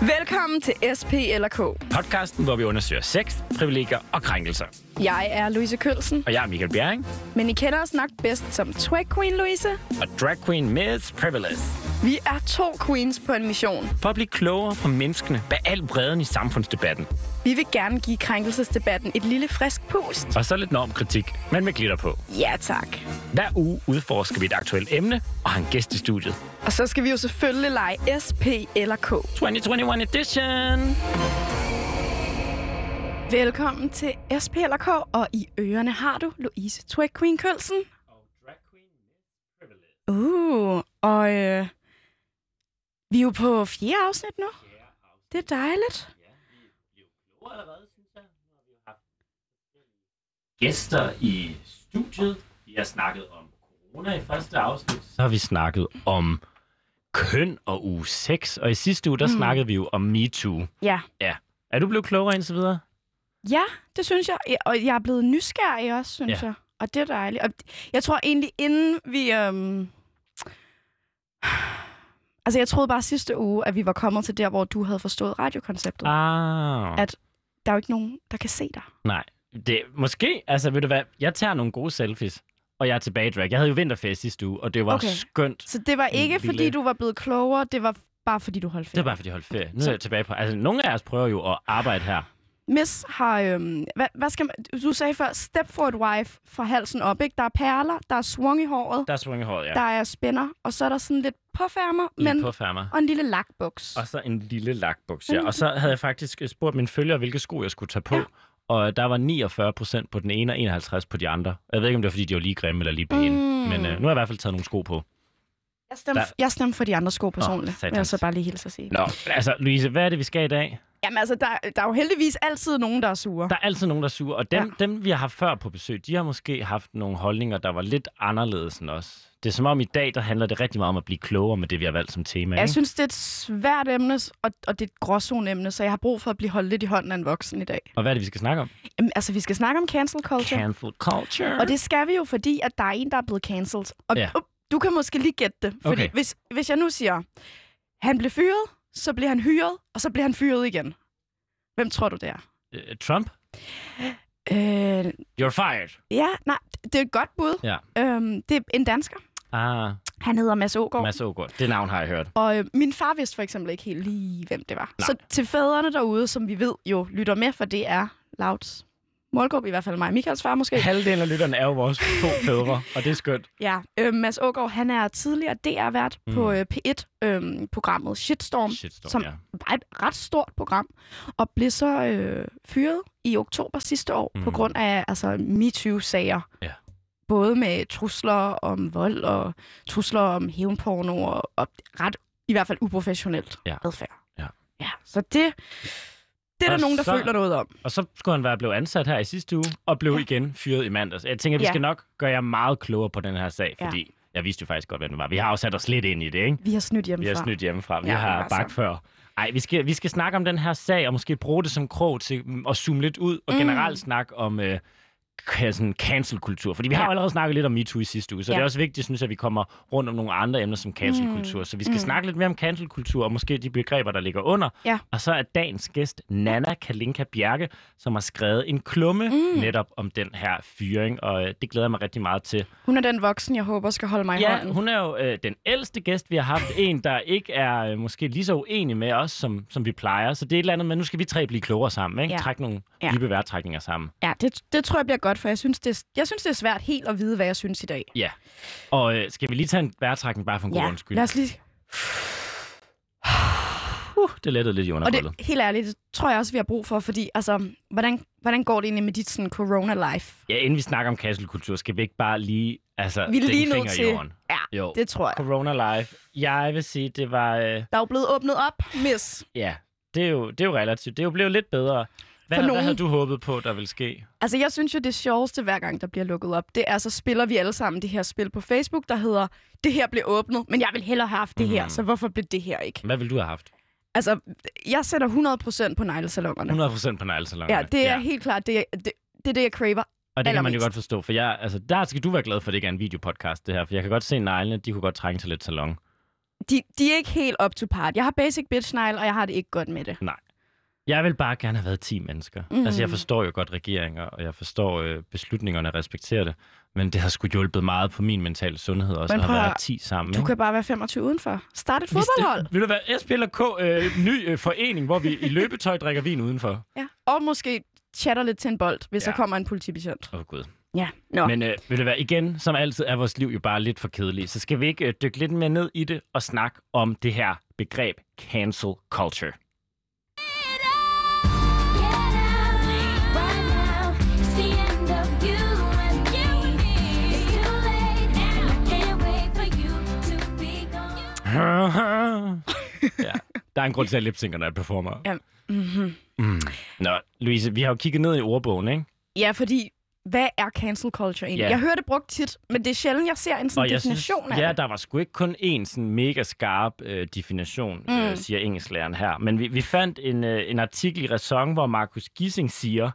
Velkommen til SP eller K. Podcasten, hvor vi undersøger sex, privilegier og krænkelser. Jeg er Louise Kølsen, Og jeg er Michael Bjerring, men I kender os nok bedst som Twag Queen Louise. og drag queen Miss Privilege. Vi er to queens på en mission. For at blive klogere på menneskene bag al bredden i samfundsdebatten. Vi vil gerne give krænkelsesdebatten et lille frisk pust. Og så lidt normkritik, men med glitter på. Ja tak. Hver uge udforsker vi et aktuelt emne og har en gæst i studiet. Og så skal vi jo selvfølgelig lege SP eller K. 2021 edition! Velkommen til SP eller K, og i ørerne har du Louise Twag Queen Kølsen. Og drag queen Miss Privilege. Uh, og øh, vi er jo på fjerde afsnit nu. Det er dejligt. allerede, synes jeg. Nu har vi jo haft gæster i studiet. Vi har snakket om corona i første afsnit. Så har vi snakket om køn og uge 6. Og i sidste uge, der mm. snakkede vi jo om MeToo. Ja. Ja. Er du blevet klogere indtil videre? Ja, det synes jeg. Og jeg er blevet nysgerrig også, synes Ja. jeg. Og det er dejligt. Og jeg tror egentlig, inden vi... Øhm... Altså, jeg troede bare sidste uge, at vi var kommet til der, hvor du havde forstået radiokonceptet. Ah. At- Der er jo ikke nogen, der kan se dig. Nej. Det, måske, altså ved du hvad, jeg tager nogle gode selfies, og jeg er tilbage i drag. Jeg havde jo vinterferie sidste uge, og det var Okay. skønt. Så det var ikke, Lille- fordi du var blevet klogere, det var bare, fordi du holdt Det ferie. var bare, fordi jeg holdt ferie. Nu er jeg tilbage på... Altså, nogle af os prøver jo at arbejde her. Miss har... Øhm, hvad, hvad skal man... Du sagde før, step for et wife fra halsen op, ikke? Der er perler, der er swung i håret, Der er svunget håret, ja. der er spænder, og så er der sådan lidt påfærmer, Lige men... på færmer. Og en lille lakbuks. Og så en lille lakbuks, ja. Og så havde jeg faktisk spurgt mine følgere, hvilke sko jeg skulle tage på. Ja. Og der var 49 procent på den ene og 51 på de andre. Jeg ved ikke, om det var, fordi de var lige grimme eller lige pæne. Mm. Men øh, nu har jeg i hvert fald taget nogle sko på. Jeg stemmer, Der- jeg stemmer for de andre sko personligt, vil jeg så bare lige hilse at sige. Nå, altså Louise, hvad er det, vi skal i dag? Jamen altså, der, der er jo heldigvis altid nogen, der er sure. Der er altid nogen, der er sure, og dem, ja. dem, vi har haft før på besøg, de har måske haft nogle holdninger, der var lidt anderledes end os. Det er som om i dag, der handler det rigtig meget om at blive klogere med det, vi har valgt som tema. Jeg Ikke? synes, det er et svært emne, og, og det er et gråzone-emne, så jeg har brug for at blive holdt lidt i hånden af en voksen i dag. Og hvad er det, vi skal snakke om? Jamen, altså, vi skal snakke om cancel culture. Cancel culture. Og det skal vi jo, fordi at der er en, der er blevet cancelled. Og Ja. uh, du kan måske lige gætte det. Fordi Okay. hvis, hvis jeg nu siger, han blev fyret, så bliver han hyret, og så bliver han fyret igen. Hvem tror du, det er? Øh, Trump? Øh, You're fired. ja, nej, det er et godt bud. Ja. Øhm, det er en dansker. Ah, Han hedder Mads Ågaard. Mads Ågaard. Det navn har jeg hørt. Og øh, min far vidste for eksempel ikke helt lige, hvem det var. Nej. Så til fædrene derude, som vi ved jo lytter med, for det er Louds målgruppe, i hvert fald mig og Michaels far måske. Halvdelen af lytterne er jo vores to fædre, og det er skønt. Ja, øh, Mads Ågaard, han er tidligere DR-vært mm. på øh, P1-programmet Shitstorm, Shitstorm, som ja. var et ret stort program, og blev så øh, fyret i oktober sidste år mm. på grund af altså, MeToo-sager. Ja. Både med trusler om vold og trusler om hævnporno og, og ret, i hvert fald uprofessionelt Ja. adfærd. Ja. ja. Så det, det er Og der nogen, der så- føler noget om. Og så skulle han være blevet ansat her i sidste uge, og blev Ja. ja. igen fyret i mandags. Jeg tænker, vi Ja. skal nok gøre jer meget klogere på den her sag, Ja. fordi jeg vidste jo faktisk godt, hvem det var. Vi har jo sat os lidt ind i det, ikke? Vi har snydt Vi hjemmefra. har snydt hjemmefra. Vi Ja, ja, har var bagt før. Ej, vi skal, vi skal snakke om den her sag, og måske bruge det som krog til at zoome lidt ud, og Mm. generelt snakke om øh, sådan cancel-kultur. Fordi vi har Ja. allerede snakket lidt om MeToo i sidste uge, så Ja. det er også vigtigt, synes jeg, at vi kommer rundt om nogle andre emner som cancel-kultur. Så vi skal Mm. snakke lidt mere om cancel-kultur, og måske de begreber, der ligger under. Ja. Og så er dagens gæst Nana Kalinka Bjerke, som har skrevet en klumme Mm. netop om den her fyring, og øh, det glæder jeg mig rigtig meget til. Hun er den voksen, jeg håber skal holde mig i Ja, hånden. hun er jo øh, den ældste gæst, vi har haft. En, der ikke er øh, måske lige så uenig med os, som, som vi plejer. Så det er et eller andet, men nu skal vi tre blive klogere sammen. Ikke? Ja. Trække nogle Ja. dybe vejrtrækninger sammen. Ja, det, det tror jeg bliver godt, for jeg synes, det, er- jeg synes, det er svært helt at vide, hvad jeg synes i dag. Ja. Og øh, skal vi lige tage en vejrtrækning bare for en god undskyld? lad os lige... Uh, det lettede lidt i Og det, helt ærligt, det tror jeg også, vi har brug for, fordi altså, hvordan, hvordan går det egentlig med dit sådan, corona-life? Ja, inden vi snakker om cancelkultur, skal vi ikke bare lige altså, Vi er lige nødt til- i jorden? Ja, Jo. det tror jeg. Corona Life. Jeg vil sige, det var... Øh, Der er jo blevet åbnet op, miss. ja, det er, jo, det er jo relativt. Det er jo blevet lidt bedre. Hvad, For hvad nogen- havde du håbet på, der ville ske? Altså, jeg synes jo, det sjoveste hver gang, der bliver lukket op, det er, så spiller vi alle sammen det her spil på Facebook, der hedder, det her blev åbnet, men jeg vil hellere have haft det her, Mhm. så hvorfor blev det her ikke? Hvad ville du have haft? Altså, jeg sætter 100% på neglesalongerne. 100% på neglesalongerne. Ja, det er helt klart, det er det, det, er det jeg craver. Og det kan man jo godt forstå, for jeg, altså, der skal du være glad for, at det ikke er en videopodcast, det her. For jeg kan godt se neglene, de kunne godt trænge til lidt salon. de, de er ikke helt up to part. Jeg har basic bitch style, og jeg har det ikke godt med det. Jeg vil bare gerne have været 10 mennesker. Mm. Altså, jeg forstår jo godt regeringer, og jeg forstår øh, beslutningerne og respekterer det. Men det har sgu hjulpet meget på min mentale sundhed også, at have været 10 sammen. Du ikke? kan bare være 25 udenfor. Start et fodboldhold. Vil du være SPLK øh, ny øh, forening, hvor vi i løbetøj drikker vin udenfor? Ja. Og måske chatter lidt til en bold, hvis Ja. der kommer en politibetjent. Åh, oh, Gud. Ja. Nå. Men øh, vil det være igen, som altid er vores liv jo bare lidt for kedeligt. Så skal vi ikke øh, dykke lidt mere ned i det og snakke om det her begreb cancel culture. Ja, der er en grund til, at jeg lipsynker, når jeg performer. Ja. Mm-hmm. Mm. Nå, Louise, vi har jo kigget ned i ordbogen, ikke? Ja, fordi hvad er cancel culture egentlig? Ja. Jeg hører det brugt tit, men det er sjældent, jeg ser en sådan jeg definition synes, af ja, det. der var sgu ikke kun én sådan mega skarp øh, definition, mm. øh, Mm. siger engelsklæreren her. Men vi, vi fandt en, øh, en artikel i Ræson, hvor Markus Gissing siger,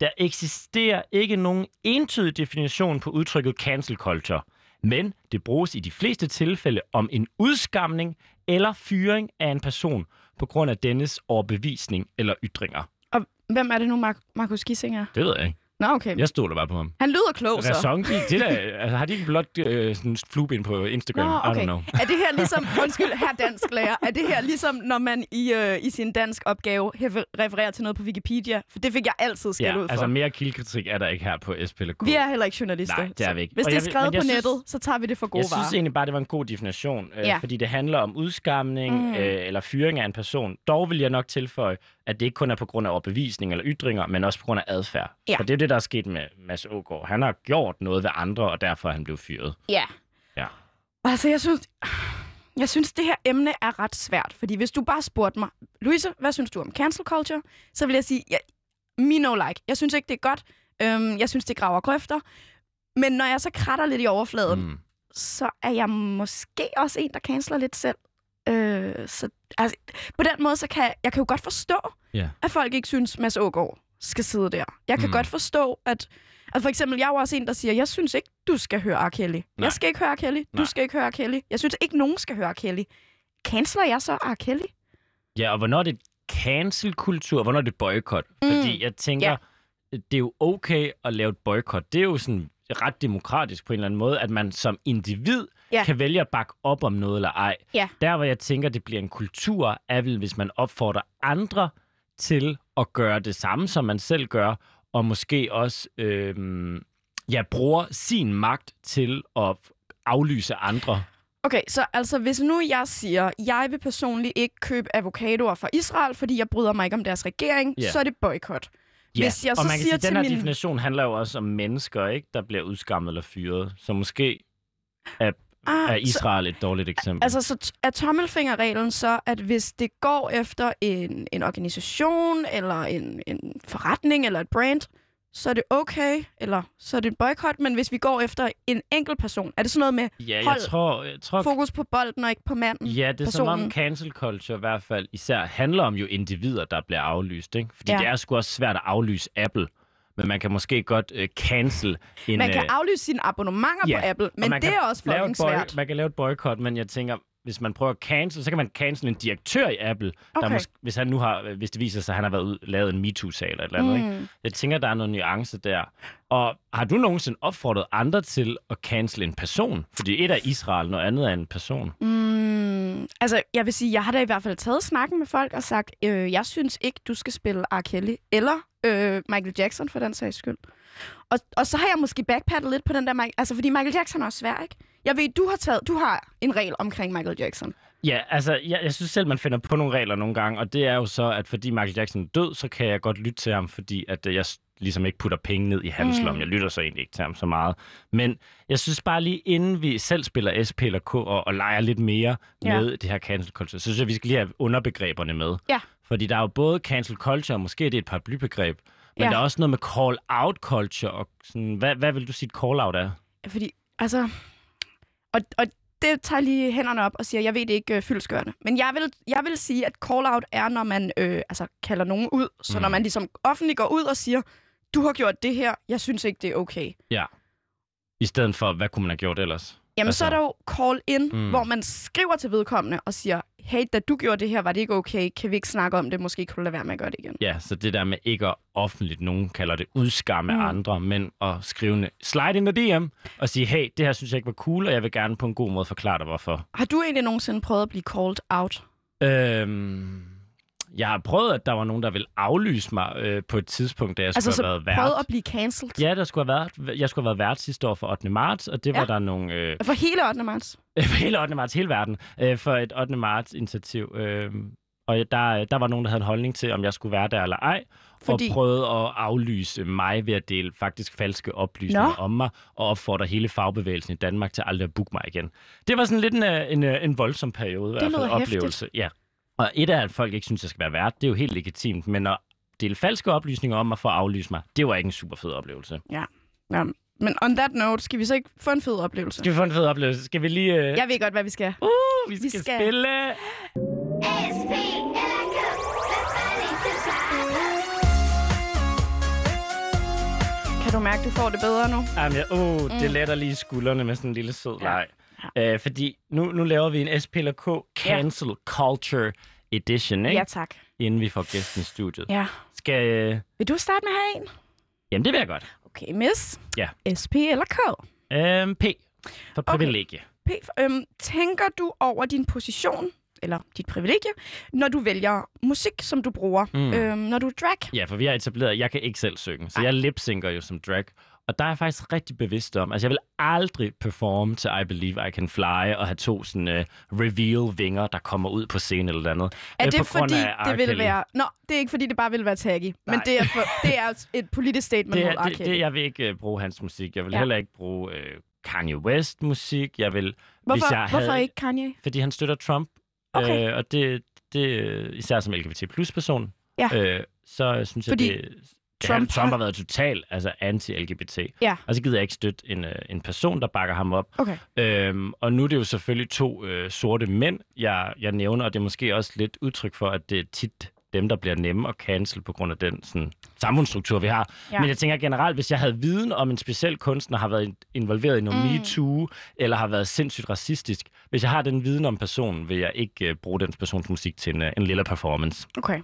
der eksisterer ikke nogen entydig definition på udtrykket cancel culture, men det bruges i de fleste tilfælde om en udskamning eller fyring af en person på grund af dennes overbevisning eller ytringer. Og hvem er det nu, Mark- Markus Gissing er? Det ved jeg ikke. Nå, okay. Jeg stoler bare på ham. Han lyder klog, så. Ræson, de, det der, altså, har de ikke blot øh, sådan flueben på Instagram? Nå, I don't okay. know. Er det her ligesom, undskyld, her dansk lærer, er det her ligesom, når man i, øh, i sin dansk opgave refererer til noget på Wikipedia? For det fik jeg altid skæld Ja, ud for. altså mere kildekritik er der ikke her på SPLK. vi er heller ikke journalister. Nej, det er vi ikke. Hvis det er jeg skrevet jeg på synes- nettet, så tager vi det for gode Jeg synes varer. egentlig bare, det var en god definition, øh, Ja. fordi det handler om udskamning mm. øh, eller fyring af en person. Dog vil jeg nok tilføje, at det ikke kun er på grund af overbevisning eller ytringer, men også på grund af adfærd. Ja. For det er det, der er sket med Mads Ågaard. Han har gjort noget ved andre, og derfor er han blevet fyret. Ja. Ja. Altså, jeg synes, jeg synes, det her emne er ret svært. Fordi hvis du bare spurgte mig, Louise, hvad synes du om cancel culture? Så vil jeg sige, ja, me no like. Jeg synes ikke, det er godt. Øhm, jeg synes, det graver grøfter. Men når jeg så kratter lidt i overfladen, Mm. så er jeg måske også en, der canceler lidt selv. Øh, så altså, på den måde, så kan jeg, jeg kan jo godt forstå, Ja. at folk ikke synes, Mads Ågaard skal sidde der. Jeg kan mm. godt forstå, at... Altså for eksempel, jeg er jo også en, der siger, jeg synes ikke, du skal høre R. Kelly. Nej. Jeg skal ikke høre R. Kelly. Du Nej. skal ikke høre R. Kelly. Jeg synes ikke, nogen skal høre R. Kelly. Canceler jeg så R. Kelly? Ja, og hvornår er det cancel-kultur, hvornår er det boykot? Mm. Fordi jeg tænker, Ja. det er jo okay at lave et boykot. Det er jo sådan ret demokratisk på en eller anden måde, at man som individ Ja. kan vælge at bakke op om noget eller ej. Ja. Der, hvor jeg tænker, det bliver en kultur, er vel, hvis man opfordrer andre til at gøre det samme, som man selv gør, og måske også øhm, ja, bruger sin magt til at aflyse andre. Okay, så altså hvis nu jeg siger, jeg vil personligt ikke købe avocadoer fra Israel, fordi jeg bryder mig ikke om deres regering, Ja. så er det boykot. Ja, Hvis jeg og så man kan siger sige, at den her min- definition handler jo også om mennesker, ikke, der bliver udskammet eller fyret. Så måske er, Ah, er så, Israel et dårligt eksempel. altså, så er tommelfingerreglen så, at hvis det går efter en, en organisation, eller en, en forretning, eller et brand, så er det okay, eller så er det en boykot. Men hvis vi går efter en enkelt person, er det sådan noget med ja, jeg hold tror, jeg tror fokus på bolden og ikke på manden? Ja, det er som om personen. cancel culture i hvert fald især handler om jo individer, der bliver aflyst. Ikke? Fordi ja. det er sgu også svært at aflyse Apple. Men man kan måske godt uh, cancel en... Man kan øh, aflyse sine abonnementer ja, på Apple, men det er også fucking boy- svært. Man kan lave et boykot, men jeg tænker, hvis man prøver at cancel, så kan man cancel en direktør i Apple, der Okay. måske, hvis han nu har, øh, hvis det viser sig, at han har været ud, lavet en MeToo-sag eller et eller andet. Ikke? Mm. Jeg tænker, der er noget nuance der. Og har du nogensinde opfordret andre til at cancel en person? Fordi et er Israel, noget andet er en person. Mm, altså, jeg vil sige, jeg har da i hvert fald taget snakken med folk og sagt, øh, jeg synes ikke, du skal spille R. Kelly, eller øh, Michael Jackson for den sags skyld. Og, og så har jeg måske backpattet lidt på den der, altså fordi Michael Jackson er også svær, ikke? Jeg ved, du har, taget, du har en regel omkring Michael Jackson. Ja, altså, jeg, jeg synes selv, man finder på nogle regler nogle gange, og det er jo så, at fordi Michael Jackson er død, så kan jeg godt lytte til ham, fordi at øh, jeg ligesom ikke putter penge ned i hans Mm. Jeg lytter så egentlig ikke til ham så meget. Men jeg synes bare lige, inden vi selv spiller SP eller K og, og leger lidt mere ja. med det her cancel culture, så synes jeg, vi skal lige have underbegreberne med. Ja. Fordi der er jo både cancel culture, og måske er det et paraplybegreb, men Ja. der er også noget med call-out culture, og sådan, hvad, hvad vil du sige, et call-out er? Fordi, altså... Og, og det tager lige hænderne op og siger, jeg ved det ikke øh, fyldskørende. Men jeg vil, jeg vil sige, at call-out er, når man øh, altså, kalder nogen ud. Så Mm. når man ligesom offentligt går ud og siger, du har gjort det her, jeg synes ikke, det er okay. I stedet for, hvad kunne man have gjort ellers? Jamen, så er Altså- der jo call-in, Mm. hvor man skriver til vedkommende og siger, hey, da du gjorde det her, var det ikke okay? Kan vi ikke snakke om det? Måske kunne du lade være med at gøre det igen. Ja, så det der med ikke at offentligt, nogen kalder det udskamme mm. Andre, men at skrive slide in the DM og sige, hey, det her synes jeg ikke var cool, og jeg vil gerne på en god måde forklare dig, hvorfor. Har du egentlig nogensinde prøvet at blive called out? Øhm, jeg har prøvet, at der var nogen, der ville aflyse mig øh, på et tidspunkt, da jeg Altså, skulle have været vært. prøvet at blive cancelled? Ja, der skulle have været, jeg skulle have været vært sidste år for 8. marts, og det Ja. var der nogle... Øh, For hele 8. marts? for hele 8. marts, hele verden, øh, for et 8. marts initiativ. Øh, og der, der var nogen, der havde en holdning til, om jeg skulle være der eller ej, Fordi- og prøvede at aflyse mig ved at dele faktisk falske oplysninger Nå. om mig, og opfordre hele fagbevægelsen i Danmark til aldrig at booke mig igen. Det var sådan lidt en, øh, en, øh, en voldsom periode, i hvert fald oplevelse. Ja. Og et af, at folk ikke synes, jeg skal være vært, det er jo helt legitimt, men at dele falske oplysninger om mig for at aflyse mig, det var ikke en super fed oplevelse. Ja. Men on that note, skal vi så ikke få en fed oplevelse? Skal vi få en fed oplevelse? Skal vi lige... Øh... Jeg ved godt, hvad vi skal. Uh, vi skal, Vi skal- spille... Kan du mærke, du får det bedre nu? Jamen, ja, uh, mm. det letter lige skuldrene med sådan en lille sød Ja. leg. Ja. Øh, fordi nu, nu laver vi en SP eller K Cancel Culture Edition, ikke? Ja, tak. inden vi får gæsten i studiet. Ja. Skal... Øh... Vil du starte med at have en? Jamen, det vil jeg godt. Okay, miss. Ja. SP eller K? Øhm, P. For Okay. privilegie. P. Øhm, tænker du over din position, eller dit privilegie, når du vælger musik, som du bruger, Mm. øhm, når du er drag? Ja, for vi har etableret, at jeg kan ikke selv synge, så Nej. jeg lipsynker jo som drag. Og der er jeg faktisk rigtig bevidst om, altså jeg vil aldrig performe til I Believe I Can Fly og have to sådan uh, reveal vinger, der kommer ud på scenen eller andet. Er Øh, det grund fordi, det vil være... Nå, det er ikke fordi, det bare vil være taggy. Men Nej. det er, for, det er et politisk statement det, mod er- R. det, det, jeg vil ikke uh, bruge hans musik. Jeg vil ja. Heller ikke bruge uh, Kanye West musik. Jeg vil, Hvorfor, hvis jeg hvorfor havde, ikke Kanye? Fordi han støtter Trump. Okay. Øh, og det, det, øh, især som LGBT plus person, Ja. øh, så synes jeg, Fordi det, Trump Trump, Trump har- været total altså anti-LGBT. Ja. Og så gider jeg ikke støtte en, øh, en person, der bakker ham op. Okay. Øhm, og nu er det jo selvfølgelig to øh, sorte mænd, jeg, jeg nævner, og det er måske også lidt udtryk for, at det er tit dem, der bliver nemme at cancel på grund af den sådan, samfundsstruktur, vi har. Ja. Ja. Men jeg tænker generelt, hvis jeg havde viden om en speciel kunstner, har været in- involveret i noget mm. MeToo, eller har været sindssygt racistisk, hvis jeg har den viden om personen, vil jeg ikke øh, bruge den persons musik til en, øh, en lille performance. Okay.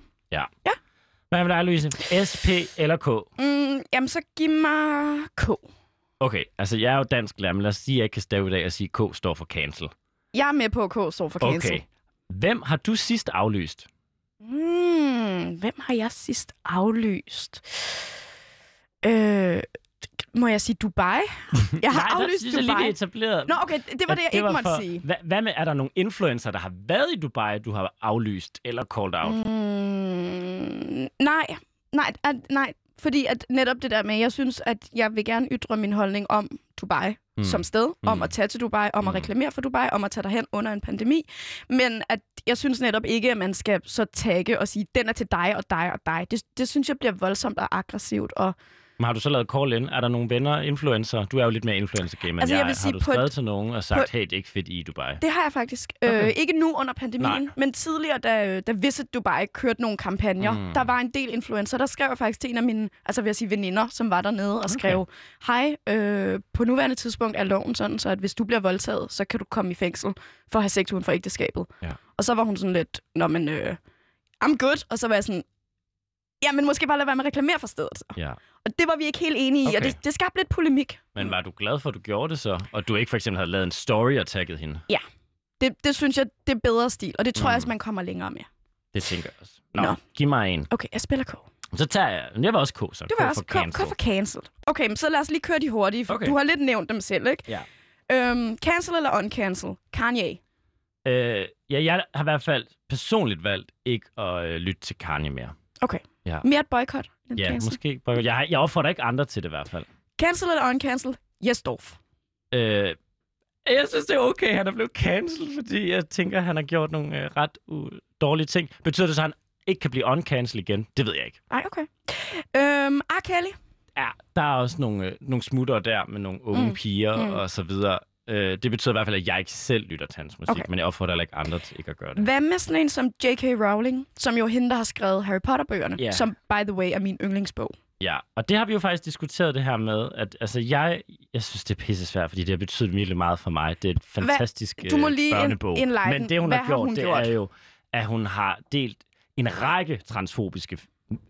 Hvad med dig, Louise? S, P eller K? Mm, jamen, så giv mig K. Okay, altså jeg er jo dansk lærer, men lad os sige, at jeg kan stave i dag og sige, at K står for cancel. Jeg er med på, at K står for cancel. Okay. Hvem har du sidst aflyst? Mm, hvem har jeg sidst aflyst? Øh, må jeg sige Dubai? Jeg har Nej, aflyst synes jeg lige, Dubai. etableret. Nå, okay, det var det, jeg ikke måtte sige. Hvad, hvad med, er der nogle influencer, der har været i Dubai, du har aflyst eller called out? Mm. Nej, nej, at, nej. Fordi at netop det der med, jeg synes, at jeg vil gerne ytre min holdning om Dubai Mm. som sted, mm. om at tage til Dubai, om Mm. at reklamere for Dubai, om at tage derhen under en pandemi. Men at jeg synes netop ikke, at man skal så tagge og sige, den er til dig og dig og dig. Det, det synes jeg bliver voldsomt og aggressivt. Og Men har du så lavet call in? Er der nogle venner, influencer? Du er jo lidt mere influencer game Altså, jeg, jeg vil sige, Har du på skrevet et- til nogen og sagt, hey, det er ikke fedt i Dubai? det har jeg faktisk. Okay. Øh, ikke nu under pandemien, Nej. men tidligere, da, da Visit Dubai kørte nogle kampagner. Mm. Der var en del influencer, der skrev jeg faktisk til en af mine, altså vil jeg sige veninder, som var dernede og Okay. skrev, hej, øh, på nuværende tidspunkt er loven sådan, så at hvis du bliver voldtaget, så kan du komme i fængsel for at have sex uden for ægteskabet. Ja. Og så var hun sådan lidt, nå men, øh, I'm good. Og så var jeg sådan, ja, men måske bare lade være med at reklamere for stedet. Så. Ja. Og det var vi ikke helt enige i, Okay. og det, det skabte lidt polemik. Men var du glad for, at du gjorde det så? Og du ikke for eksempel havde lavet en story og tagget hende? Det, det synes jeg, det er bedre stil, og det tror Mm. jeg også, man kommer længere med. Det tænker jeg også. Nå, Nå. giv mig en. Okay, jeg spiller K. Så tager jeg... Jeg var også K, så Du K var for også K, cancel. K for cancelled. Okay, men så lad os lige køre de hurtige, for okay. du har lidt nævnt dem selv, ikke? Ja. Øhm, cancel eller uncancel? Kanye. Øh, ja, jeg har i hvert fald personligt valgt ikke at øh, lytte til Kanye mere. Okay. Ja. Mere et boykot Ja, cancel. måske. Jeg, har- jeg opfordrer ikke andre til det i hvert fald. Cancel eller uncancel? Yes, Dorf. Øh, jeg synes, det er okay, han er blevet cancelled, fordi jeg tænker, han har gjort nogle øh, ret u- dårlige ting. Betyder det så, at han ikke kan blive uncancelled igen? Det ved jeg ikke. Nej, okay. Øhm, R. Kelly. Ja, der er også nogle, øh, nogle smutter der med nogle unge. Mm. piger Mm. og så videre. Øh, det betyder i hvert fald, at jeg ikke selv lytter til hans musik, okay. Men jeg opfordrer heller ikke andre til ikke at gøre det. Hvad med sådan en som J.K. Rowling, som jo hende, der har skrevet Harry Potter-bøgerne, Ja. som by the way er min yndlingsbog. Ja, og det har vi jo faktisk diskuteret det her med, at altså, jeg, jeg synes, det er pisse svært, fordi det har betydet virkelig meget for mig. Det er et fantastisk Du må øh, lige en- børnebog. enlighten. Men det, hun Hvad har har gjort, hun det gjort? er jo, at hun har delt en række transfobiske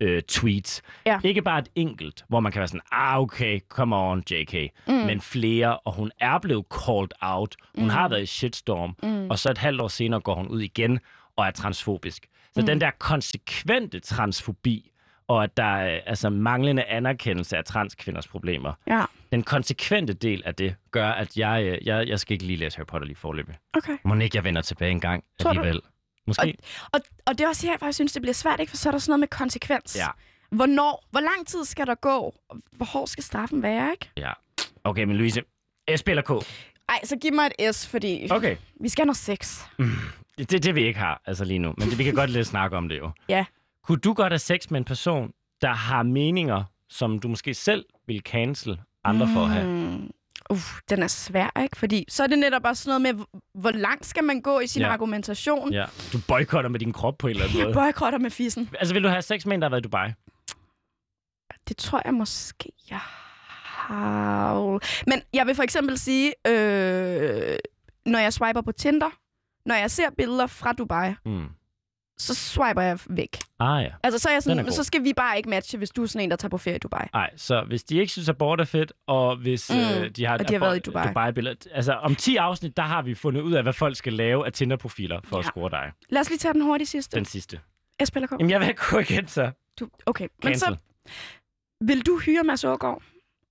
øh, tweets. Ja. Ikke bare et enkelt, hvor man kan være sådan, ah okay, come on JK, mm. men flere, og hun er blevet called out. Hun mm. har været i shitstorm, mm. og så et halvt år senere går hun ud igen og er transfobisk. Så mm. den der konsekvente transfobi, og at der er altså manglende anerkendelse af transkvinders problemer, Ja, den konsekvente del af det gør, at jeg, øh, jeg, jeg skal ikke lige læse Harry Potter lige forløbig. okay. Må ikke, jeg vender tilbage en gang alligevel. Måske. Og, og det er også her, hvor jeg synes, det bliver svært, ikke? For så er der sådan noget med konsekvens. Ja. Hvornår, hvor lang tid skal der gå? Hvor hård skal straffen være, ikke? Ja. Okay, men Louise, S eller K? Ej, så giv mig et S, fordi Okay. vi skal have noget sex. Det er det, vi ikke har altså lige nu, men det, vi kan godt lidt snakke om det jo. Ja. Kunne du godt have sex med en person, der har meninger, som du måske selv vil cancel andre for at have? Uh, den er svær, ikke? Fordi så er det netop også sådan noget med, hvor- langt skal man gå i sin Ja. argumentation? Ja. Du boykotter med din krop på en eller anden Jeg måde. boykotter med fissen. Altså, vil du have sex med en, der har været i Dubai? Det tror jeg måske, jeg har. Men jeg vil for eksempel sige, øh, når jeg swiper på Tinder, når jeg ser billeder fra Dubai, Mm. Så swiper jeg væk. Ah ja. Altså, så, er jeg er sådan, god. så skal vi bare ikke matche, hvis du er sådan en, der tager på ferie i Dubai. Nej, så hvis de ikke synes, at abort er fedt, og hvis Mm, øh, de har, og de har været i Dubai. Dubai-billeder, altså om 10 afsnit, der har vi fundet ud af, hvad folk skal lave af Tinder-profiler for ja. at score dig. Lad os lige tage den hurtige sidste. Den sidste. S eller K? Jamen, jeg vil gå igen, så. Du, okay, men Cancel. så vil du hyre Mads Ågaard?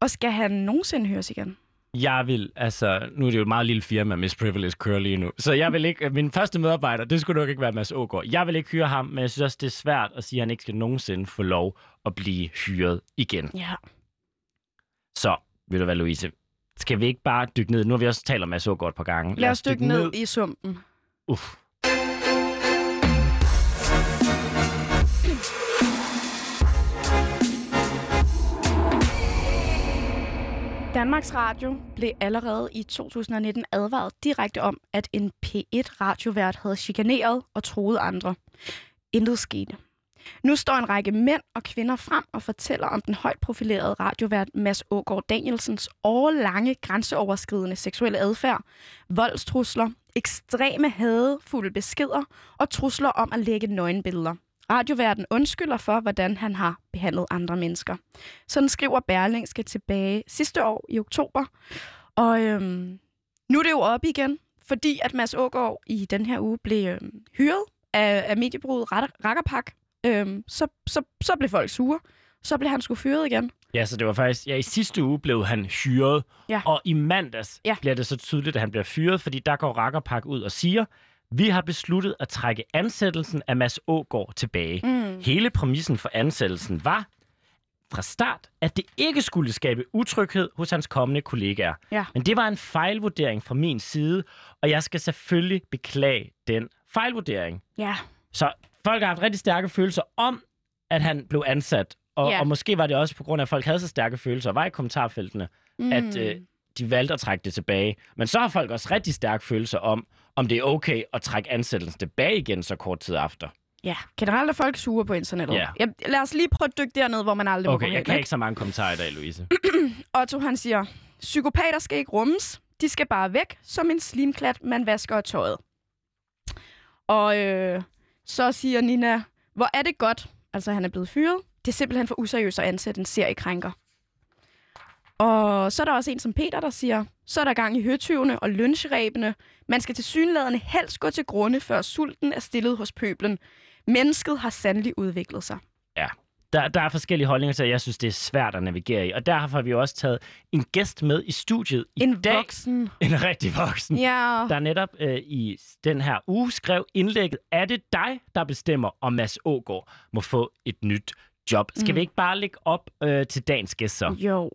Og skal han nogensinde hyres igen? Jeg vil, altså, nu er det jo et meget lille firma, Miss Privilege kører lige nu. Så jeg vil ikke, min første medarbejder, det skulle nok ikke være Mads Ågaard. Jeg vil ikke hyre ham, men jeg synes også, det er svært at sige, at han ikke skal nogensinde få lov at blive hyret igen. Ja. Så, vil du hvad, Louise? Skal vi ikke bare dykke ned? Nu har vi også talt om Mads Ågaard et par gange. Lad os dykke ned i sumpen. Uff. Danmarks Radio blev allerede i 2019 advaret direkte om, at en P1-radiovært havde chikaneret og troet andre. Intet skete. Nu står en række mænd og kvinder frem og fortæller om den højt profilerede radiovært Mads Ågaard Danielsens årlange grænseoverskridende seksuelle adfærd, voldstrusler, ekstreme hadefulde beskeder og trusler om at lægge nøgenbilleder. Radioværten undskylder for, hvordan han har behandlet andre mennesker. Sådan skriver Berlingske tilbage sidste år i oktober. Og øhm, nu er det jo op igen, fordi at Mads Ågaard i den her uge blev øhm, hyret af, af mediebruget Rak- Rakkerpak. Øhm, så, så, så blev folk sure. Så blev han sgu fyret igen. Ja, så det var faktisk... Ja, i sidste uge blev han hyret, Ja. og i mandags Ja. bliver det så tydeligt, at han bliver fyret, fordi der går Rakkerpak ud og siger, vi har besluttet at trække ansættelsen af Mads Ågaard tilbage. Mm. Hele præmissen for ansættelsen var fra start, at det ikke skulle skabe utryghed hos hans kommende kollegaer. Ja. Men det var en fejlvurdering fra min side, og jeg skal selvfølgelig beklage den fejlvurdering. Ja. Så folk har haft rigtig stærke følelser om, at han blev ansat. Og, Ja. og måske var det også på grund af, at folk havde så stærke følelser og var i kommentarfeltene, Mm. mm. at øh, de valgte at trække det tilbage. Men så har folk også rigtig stærke følelser om, om det er okay at trække ansættelsen tilbage igen så kort tid efter. Ja, generelt er folk sure på internettet. Ja. Ja, lad os lige prøve at dykke derned, hvor man aldrig Okay, jeg hen, kan ikke så mange kommentarer i dag, Louise. Otto han siger, psykopater skal ikke rummes. De skal bare væk, som en slimklat, man vasker af tøjet. Og øh, så siger Nina, hvor er det godt, altså han er blevet fyret. Det er simpelthen for useriøst at ansætte en seriekrænker. Og så er der også en som Peter, der siger, så er der gang i høtyvene og lynchrebene. Man skal til synladende helst gå til grunde, før sulten er stillet hos pøblen. Mennesket har sandelig udviklet sig. Der, der er forskellige holdninger til, jeg synes, det er svært at navigere i. Og derfor har vi også taget en gæst med i studiet i En dag. voksen. En rigtig voksen. Ja. der netop øh, i den her uge skrev indlægget, er det dig, der bestemmer, om Mads Ågaard må få et nyt job? Skal Mm. vi ikke bare lægge op øh, til dagens gæst så? Jo.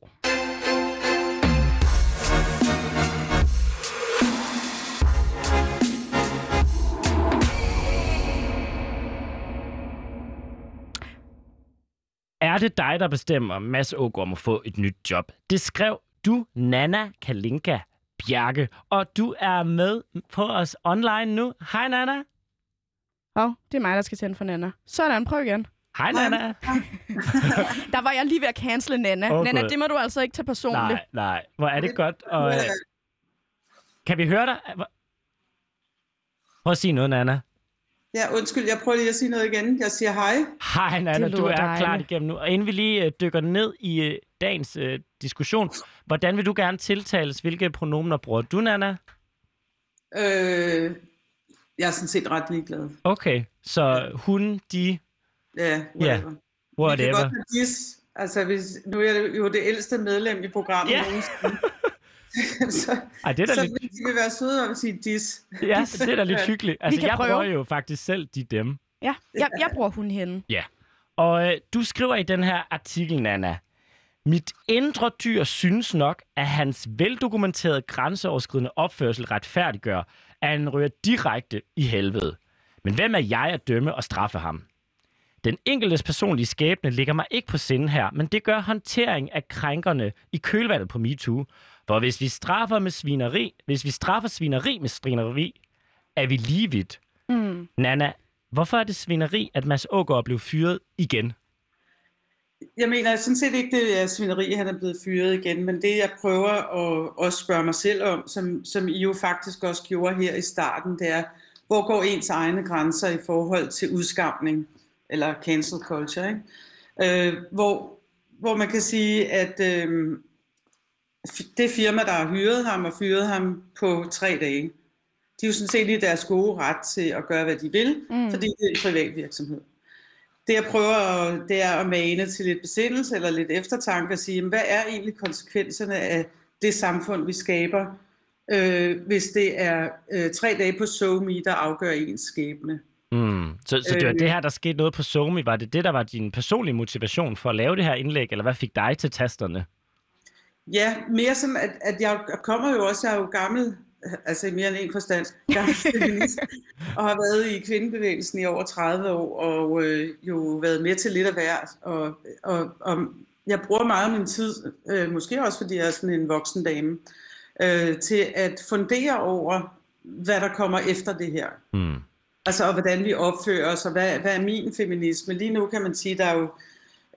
Er det dig, der bestemmer, om Mads Ågaard må få et nyt job? Det skrev du, Nana Kalinka Bjarke, og du er med på os online nu. Hej Nana. Hov, det er mig, der skal tænde for Nana. Sådan, prøv igen. Hej, Nana. Der var jeg lige ved at cancele Nana. Åh, Nana, Gud. det må du altså ikke tage personligt. Nej, nej. Hvor er det godt. Og, øh, kan vi høre dig? Prøv at sige noget, Nana. Ja, undskyld, jeg prøver lige at sige noget igen. Jeg siger hej. Hej, Nana. Du er dejligt. klar igennem nu. Og inden vi lige øh, dykker ned i øh, dagens øh, diskussion, hvordan vil du gerne tiltales? Hvilke pronomener bruger du, Nana? Øh, jeg er sådan set ret ligeglad. Okay, så hun, de, Ja, whatever. Vi kan whatever. godt have dis. Altså, hvis, nu er jeg jo det ældste medlem i programmet Ja. nogensinde. så, Ej, det er da så lidt, hvis de vil være søde om at sige dis. ja, det er da lidt hyggeligt. Altså, jeg prøve. bruger jo faktisk selv de dem. Ja, jeg, jeg bruger hun hende. Og øh, du skriver i den her artikel, Nana, mit indre dyr synes nok, at hans veldokumenterede grænseoverskridende opførsel retfærdiggør, at han ryger direkte i helvede. Men hvem er jeg at dømme og straffe ham? Den enkeltes personlige skæbne ligger mig ikke på sinde her, men det gør håndtering af krænkerne i kølvandet på MeToo. For hvis vi straffer med svineri, hvis vi straffer svineri med svineri, er vi lige vidt. Mm. Nana, hvorfor er det svineri, at Mads Ågaard blev fyret igen? Jeg mener sådan set ikke, det er svineri, han er blevet fyret igen, men det jeg prøver at, at spørge mig selv om, som, som I jo faktisk også gjorde her i starten, det er, hvor går ens egne grænser i forhold til udskamning, eller cancel culture, ikke? Øh, hvor, hvor man kan sige, at øh, det firma, der har hyret ham og fyret ham på tre dage, de er jo sådan set i deres gode ret til at gøre, hvad de vil, Mm. fordi det er en privat virksomhed. Det jeg prøver, at- det er at mane til lidt besindelse eller lidt eftertanke og sige, jamen, hvad er egentlig konsekvenserne af det samfund, vi skaber, øh, hvis det er øh, tre dage på SoMe, der afgør ens skæbne. Mm. Så, så det var Øh. det her, der skete noget på Somi. Var det det, der var din personlige motivation for at lave det her indlæg, eller hvad fik dig til tasterne? Ja, mere sådan, at, at jeg kommer jo også, jeg er jo gammel, altså i mere end en forstand, gammel feminist, og har været i kvindebevægelsen i over 30 år, og øh, jo været med til lidt af hvert, og, og, og jeg bruger meget af min tid, øh, måske også fordi jeg er sådan en voksen dame, øh, til at fundere over, hvad der kommer efter det her. Mm. Altså, og hvordan vi opfører os, og hvad, hvad er min feminisme? Lige nu kan man sige, der er jo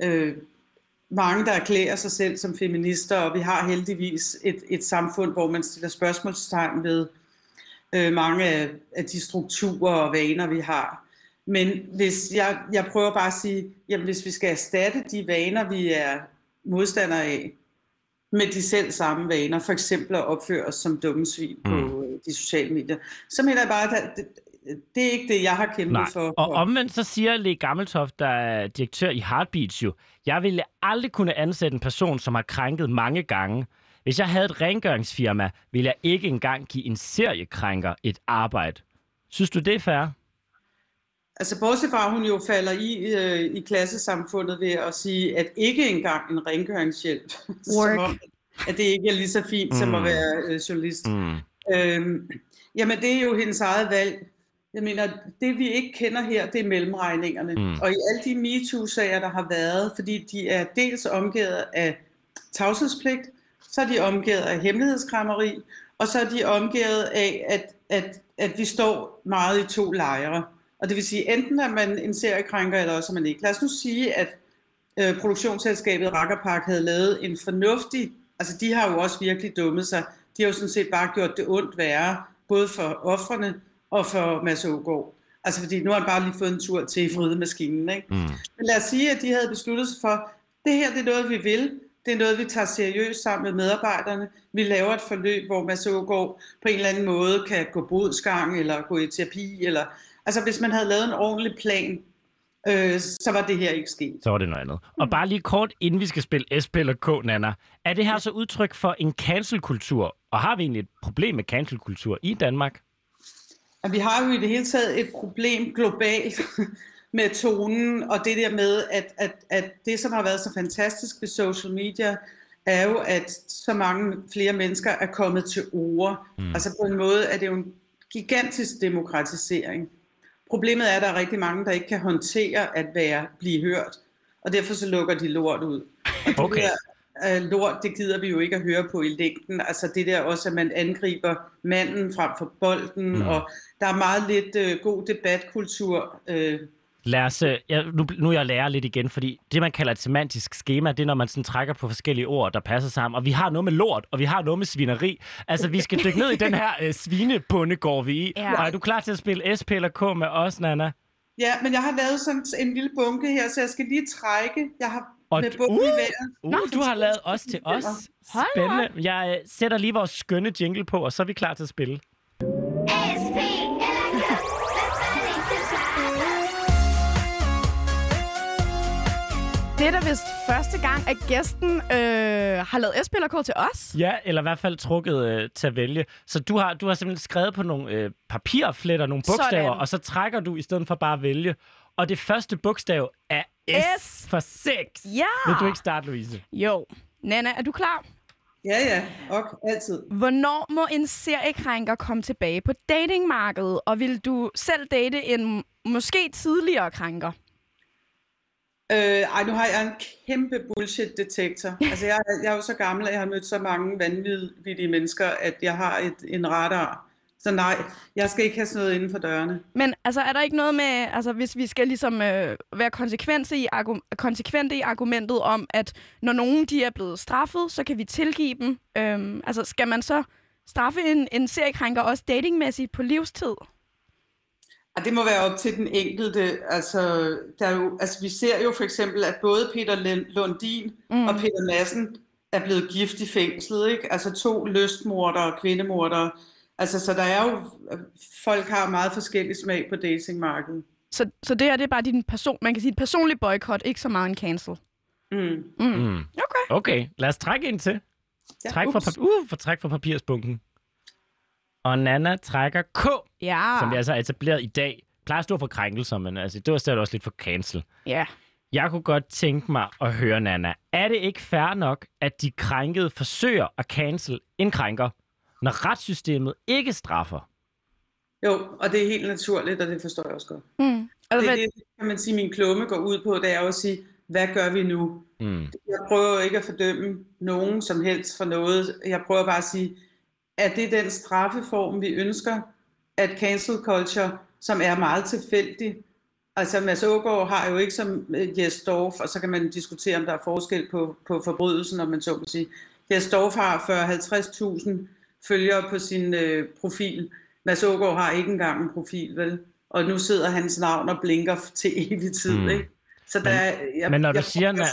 øh, mange, der erklærer sig selv som feminister, og vi har heldigvis et, et samfund, hvor man stiller spørgsmålstegn ved øh, mange af, af de strukturer og vaner, vi har. Men hvis jeg, jeg prøver bare at sige, jamen hvis vi skal erstatte de vaner, vi er modstandere af, med de selv samme vaner, for eksempel at opføre os som dumme svin mm. på øh, de sociale medier, så mener jeg bare, at det, er ikke det, jeg har kæmpet Nej. for. Og omvendt så siger Le Gammeltoft, der er direktør i Heartbeats jo, jeg ville aldrig kunne ansætte en person, som har krænket mange gange. Hvis jeg havde et rengøringsfirma, ville jeg ikke engang give en seriekrænker et arbejde. Synes du, det er fair? Altså bortset fra, at hun jo falder i, øh, i klassesamfundet ved at sige, at ikke engang en rengøringshjælp, som om, at det ikke er lige så fint mm. som at Mm. være øh, journalist. Mm. Øhm, jamen det er jo hendes eget valg. Jeg mener, det vi ikke kender her, det er mellemregningerne. Mm. Og i alle de MeToo-sager, der har været, fordi de er dels omgivet af tavshedspligt, så er de omgivet af hemmelighedskrammeri, og så er de omgivet af, at, at, at vi står meget i to lejre. Og det vil sige, enten er man en seriekrænker, eller også er man ikke. Lad os nu sige, at øh, produktionsselskabet Rakkerpark havde lavet en fornuftig, altså de har jo også virkelig dummet sig, de har jo sådan set bare gjort det ondt værre, både for offrene og for Mads Ågaard. Altså fordi nu har han bare lige fået en tur til fridemaskinen, ikke? Mm. Men lad os sige, at de havde besluttet sig for, det her det er noget, vi vil. Det er noget, vi tager seriøst sammen med medarbejderne. Vi laver et forløb, hvor Mads Ågaard på en eller anden måde kan gå bodsgang, eller gå i terapi, eller... Altså hvis man havde lavet en ordentlig plan, øh, så var det her ikke sket. Så var det noget andet. Og bare lige kort, inden vi skal spille SP eller K, Nana. Er det her så udtryk for en cancelkultur? Og har vi egentlig et problem med cancelkultur i Danmark? Og vi har jo i det hele taget et problem globalt med tonen, og det der med, at, at, at det, som har været så fantastisk ved social media, er jo, at så mange flere mennesker er kommet til ord. Mm. Altså på en måde er det jo en gigantisk demokratisering. Problemet er, at der er rigtig mange, der ikke kan håndtere at være blive hørt, og derfor så lukker de lort ud. Og det Okay. der uh, lort, det gider vi jo ikke at høre på i længden. Altså det der også, at man angriber manden frem for bolden, Mm. og der er meget lidt uh, god debatkultur uh, Lad os, øh, ja, nu, nu jeg lærer lidt igen, fordi det, man kalder et semantisk schema, det er, når man sådan trækker på forskellige ord, der passer sammen. Og vi har noget med lort, og vi har noget med svineri. Altså, vi skal dykke ned i den her øh, svinebunde, går vi i. Ja. Og er du klar til at spille SP eller K med os, Nana? Ja, men jeg har lavet sådan en lille bunke her, så jeg skal lige trække. Jeg har Og med uh! Uh, Nå, du har lavet os til os. Spændende. Jeg øh, sætter lige vores skønne jingle på, og så er vi klar til at spille. Det er da vist første gang, at gæsten øh, har lavet S-spiller K til os. Ja, eller i hvert fald trukket øh, til at vælge. Så du har, du har simpelthen skrevet på nogle øh, papirfletter, nogle bogstaver, Sådan. og så trækker du i stedet for bare at vælge. Og det første bogstav er S, S. for 6. Ja! Vil du ikke starte, Louise? Jo. Nana, er du klar? Ja, ja, og altid. Hvornår må en seriekrænker komme tilbage på datingmarkedet? Og vil du selv date en måske tidligere krænker? Øh, ej, nu har jeg en kæmpe bullshit-detektor. Altså, jeg, jeg er jo så gammel, at jeg har mødt så mange vanvittige mennesker, at jeg har et, en radar. Så nej, jeg skal ikke have sådan noget inden for dørene. Men altså, er der ikke noget med, altså hvis vi skal ligesom øh, være konsekvente i, konsekvente i argumentet om, at når nogen de er blevet straffet, så kan vi tilgive dem. Øhm, altså, skal man så straffe en, en seriekrænker også datingmæssigt på livstid? Og det må være op til den enkelte. Altså, der er jo, altså vi ser jo for eksempel, at både Peter Lundin mm. og Peter Madsen er blevet gift i fængslet. Ikke? Altså to lystmordere og kvindemordere. Altså, så der er jo, folk har meget forskellig smag på datingmarkedet. Så, så det her, det er bare din person, man kan sige et personligt boykot, ikke så meget en cancel. Mm. Mm. Okay. Okay, lad os trække ind til. Ja, Træk pap- uh, for træk for papirsbunken. Og Nana trækker K, Ja. som vi altså har etableret i dag. Plejer at stå for krænkelser, men altså, det var stadig også lidt for cancel. Ja. Jeg kunne godt tænke mig at høre, Nana. Er det ikke fair nok, at de krænkede forsøger at cancel en krænker, når retssystemet ikke straffer? Jo, og det er helt naturligt, og det forstår jeg også godt. Mm. Altså, Det hvad, det, kan man sige, min klumme går ud på, det er jo at sige, hvad gør vi nu? Mm. Jeg prøver ikke at fordømme nogen som helst for noget. Jeg prøver bare at sige, er det den straffeform, vi ønsker? At cancel culture, som er meget tilfældig, altså Mads Ågaard har jo ikke som øh, Jes Dorf, og så kan man diskutere, om der er forskel på, på forbrydelsen, om man så kan sige. Jes Dorf har 40-50.000 følgere på sin øh, profil. Mads Ågaard har ikke engang en profil, vel? Og nu sidder hans navn og blinker til evig tid, Mm. ikke? Så der, er- jeg, Men når du jeg, siger, jeg,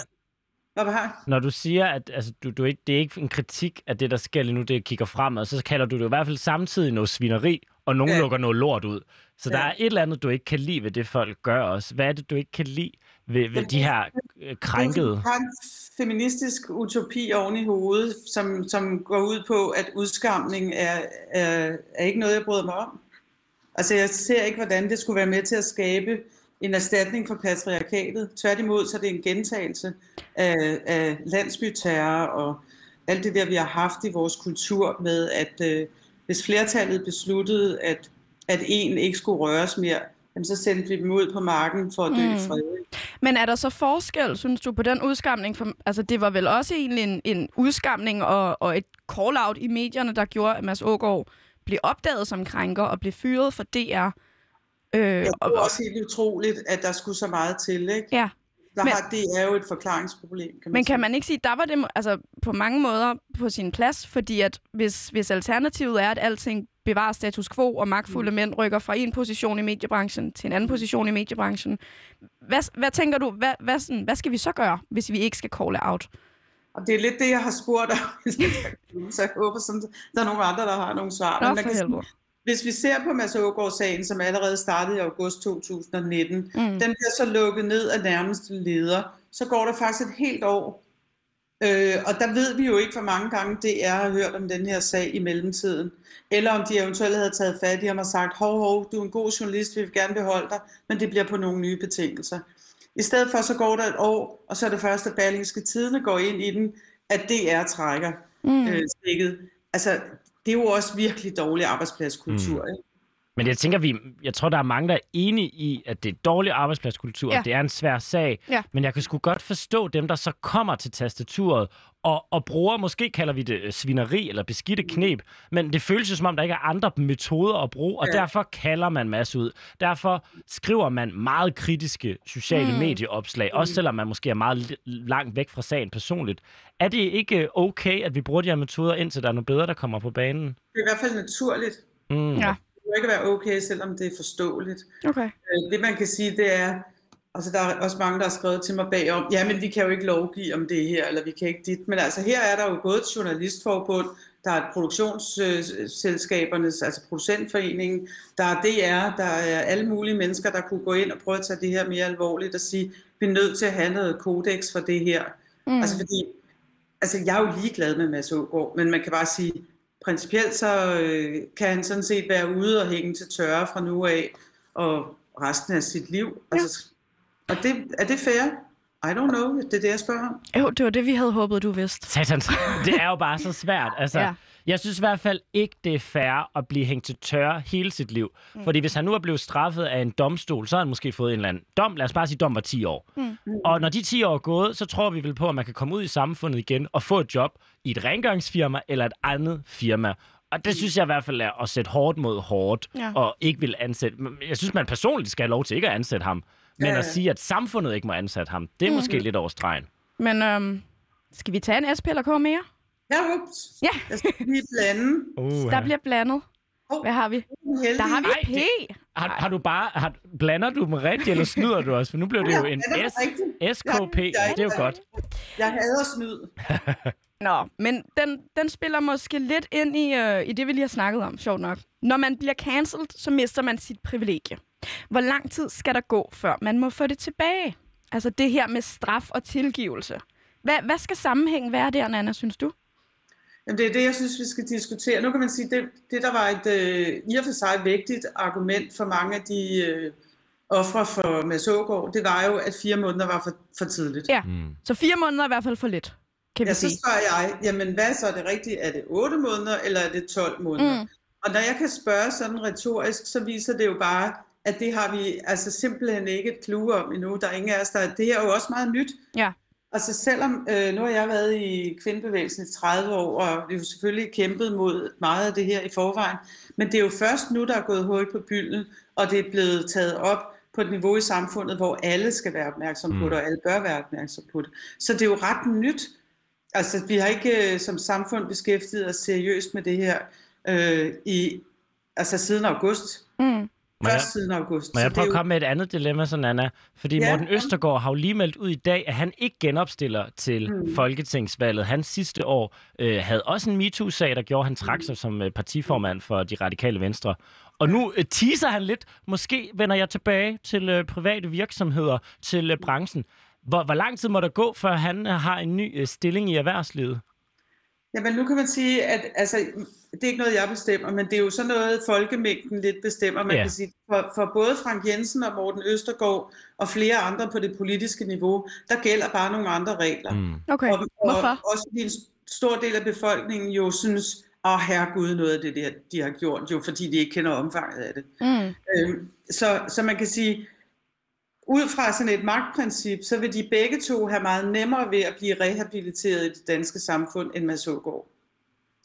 har når du siger, at altså, du, du ikke, det er ikke en kritik af det, der sker lige nu, det kigger fremad, så kalder du det i hvert fald samtidig noget svineri, og nogen ja. Lukker noget lort ud. Så ja. der er et eller andet, du ikke kan lide ved det, folk gør også. Hvad er det, du ikke kan lide ved, ved de her Øh, krænket. Det er en feministisk utopi oven i hovedet, som, som går ud på, at udskamning er, er, er ikke noget, jeg bryder mig om. Altså, jeg ser ikke, hvordan det skulle være med til at skabe en erstatning for patriarkatet. Tværtimod, så er det en gentagelse af, af landsbyterror og alt det der, vi har haft i vores kultur med, at øh, hvis flertallet besluttede, at, at en ikke skulle røres mere, jamen, så sendte vi dem ud på marken for at dø Mm. i fred. Men er der så forskel, synes du, på den udskamning? For, altså, det var vel også egentlig en, en udskamning og, og et call-out i medierne, der gjorde, at Mads Ågaard blev opdaget som krænker og blev fyret for DR. Øh, det er og, også helt utroligt, at der skulle så meget til, ikke? ja. Der Men- har, det er jo et forklaringsproblem, kan man Men sige. kan man ikke sige, der var det altså, på mange måder på sin plads, fordi at hvis, hvis alternativet er, at alting bevarer status quo, og magtfulde mm. mænd rykker fra en position i mediebranchen til en anden position i mediebranchen, hvad, hvad tænker du, hvad, hvad, sådan, hvad skal vi så gøre, hvis vi ikke skal call out? Og det er lidt det, jeg har spurgt om, så jeg håber, som der er nogle andre, der har nogle svar. Nå, Men man kan. Hvis vi ser på Mads Ågaard-sagen, som allerede startede i august 2019, Mm. den bliver så lukket ned af nærmeste leder, så går der faktisk et helt år. Øh, og der ved vi jo ikke, hvor mange gange det er har hørt om den her sag i mellemtiden. Eller om de eventuelt havde taget fat i ham og sagt, hov, hov, du er en god journalist, vi vil gerne beholde dig, men det bliver på nogle nye betingelser. I stedet for, så går der et år, og så er det første, at Berlingske Tidene går ind i den, at DR trækker Mm. øh, stikket. Altså, det er jo også virkelig dårlig arbejdspladskultur. Mm. Ikke? Men jeg tænker, vi, jeg tror, der er mange, der er enige i, at det er dårlig arbejdspladskultur, Ja. og det er en svær sag. Ja. Men jeg kan sgu godt forstå dem, der så kommer til tastaturet og, og bruger, måske kalder vi det øh, svineri eller beskidte knep, men det føles jo som om, der ikke er andre metoder at bruge, og Ja. derfor kalder man masse ud. Derfor skriver man meget kritiske sociale Mm. medieopslag, også selvom man måske er meget langt væk fra sagen personligt. Er det ikke okay, at vi bruger de her metoder, indtil der er noget bedre, der kommer på banen? Det er i hvert fald naturligt. Mm. Ja. Det må ikke være okay, selvom det er forståeligt. Okay. Øh, Det man kan sige, det er, altså der er også mange, der har skrevet til mig bagom, ja, men vi kan jo ikke lovgive om det her, eller vi kan ikke dit. Men altså her er der jo både et journalistforbund, der er et produktionsselskabernes, altså producentforeningen, der er DR, der er alle mulige mennesker, der kunne gå ind og prøve at tage det her mere alvorligt og sige, vi er nødt til at have noget kodex for det her. Mm. Altså fordi, altså jeg er jo ligeglad med Mads Aagaard, men man kan bare sige, principielt så øh, kan han sådan set være ude og hænge til tørre fra nu af, og resten af sit liv. Altså, og det, er det fair? I don't know, det er det, jeg spørger om. Jo, det var det, vi havde håbet, du vidste. Satans, det er jo bare så svært. Altså, Ja. ja. Jeg synes i hvert fald ikke, det er fair at blive hængt til tørre hele sit liv. Mm. Fordi hvis han nu er blevet straffet af en domstol, så har han måske fået en eller anden dom. Lad os bare sige, dom var 10 år. Mm. Og når de 10 år er gået, så tror vi vel på, at man kan komme ud i samfundet igen og få et job i et rengøringsfirma eller et andet firma. Og det synes jeg i hvert fald er at sætte hårdt mod hårdt, Ja. og ikke vil ansætte... Jeg synes, man personligt skal have lov til ikke at ansætte ham. Men Ja, ja. at sige, at samfundet ikke må ansætte ham, det er måske lidt over stregen. Men øhm, skal vi tage en SP eller K mere? Ja, ups. Ja. Jeg skal lige blande. Uh, Der bliver blandet. Hvad har vi? Heldig. Der har vi Ej, P. Har, har du bare... Har, blander du dem rigtigt, eller snyder du os? For nu blev det jo en S. SKP. Ja, Ja, det er jo godt. Jeg hader snyd. Nå, men den, den spiller måske lidt ind i, øh, i det, vi lige har snakket om, sjovt nok. Når man bliver cancelled, så mister man sit privilegie. Hvor lang tid skal der gå, før man må få det tilbage? Altså det her med straf og tilgivelse. Hvad, hvad skal sammenhængen være der, Nana, synes du? Jamen, det er det, jeg synes, vi skal diskutere. Nu kan man sige, det, det der var et øh, i og for sig vigtigt argument for mange af de øh, ofre for Mads Aagaard, det var jo, at fire måneder var for, for tidligt. Ja. Mm. Så fire måneder er i hvert fald for lidt, kan vi Ja, så sige. spørger jeg, jamen hvad så er det rigtigt? Er det 8 måneder, eller er det 12 måneder? Mm. Og når jeg kan spørge sådan retorisk, så viser det jo bare, at det har vi altså simpelthen ikke et clue om endnu. Der er ingen af os, der... Det her er jo også meget nyt. Ja. Altså selvom, øh, nu har jeg været i kvindebevægelsen i 30 år, og vi har jo selvfølgelig kæmpet mod meget af det her i forvejen, men det er jo først nu, der er gået hul på bylden, og det er blevet taget op på et niveau i samfundet, hvor alle skal være opmærksom på Mm. det, og alle bør være opmærksom på det. Så det er jo ret nyt. Altså, vi har ikke øh, som samfund beskæftiget os seriøst med det her øh, i, altså siden august. Mm. Må jeg, Først siden august. må Så jeg prøve at jo- komme med et andet dilemma, sådan Anna? Fordi Ja. Morten Østergaard har jo lige meldt ud i dag, at han ikke genopstiller til Mm. Folketingsvalget. Han sidste år øh, havde også en MeToo-sag, der gjorde, at han trak sig som øh, partiformand for de radikale venstre. Og nu øh, teaser han lidt. Måske vender jeg tilbage til øh, private virksomheder, til øh, branchen. Hvor, hvor lang tid må der gå, før han øh, har en ny øh, stilling i erhvervslivet? Jamen nu kan man sige, at altså, det er ikke noget, jeg bestemmer, men det er jo sådan noget, folkemængden lidt bestemmer. Man Ja. kan sige, for, for både Frank Jensen og Morten Østergaard og flere andre på det politiske niveau, der gælder bare nogle andre regler. Mm. Okay, Og, og hvorfor? også fordi en stor del af befolkningen jo synes, åh oh, herregud, noget af det der, de har gjort, jo fordi de ikke kender omfanget af det. Mm. Øhm, så, så man kan sige, ud fra sådan et magtprincip, så vil de begge to have meget nemmere ved at blive rehabiliteret i det danske samfund, end Mads Aagaard.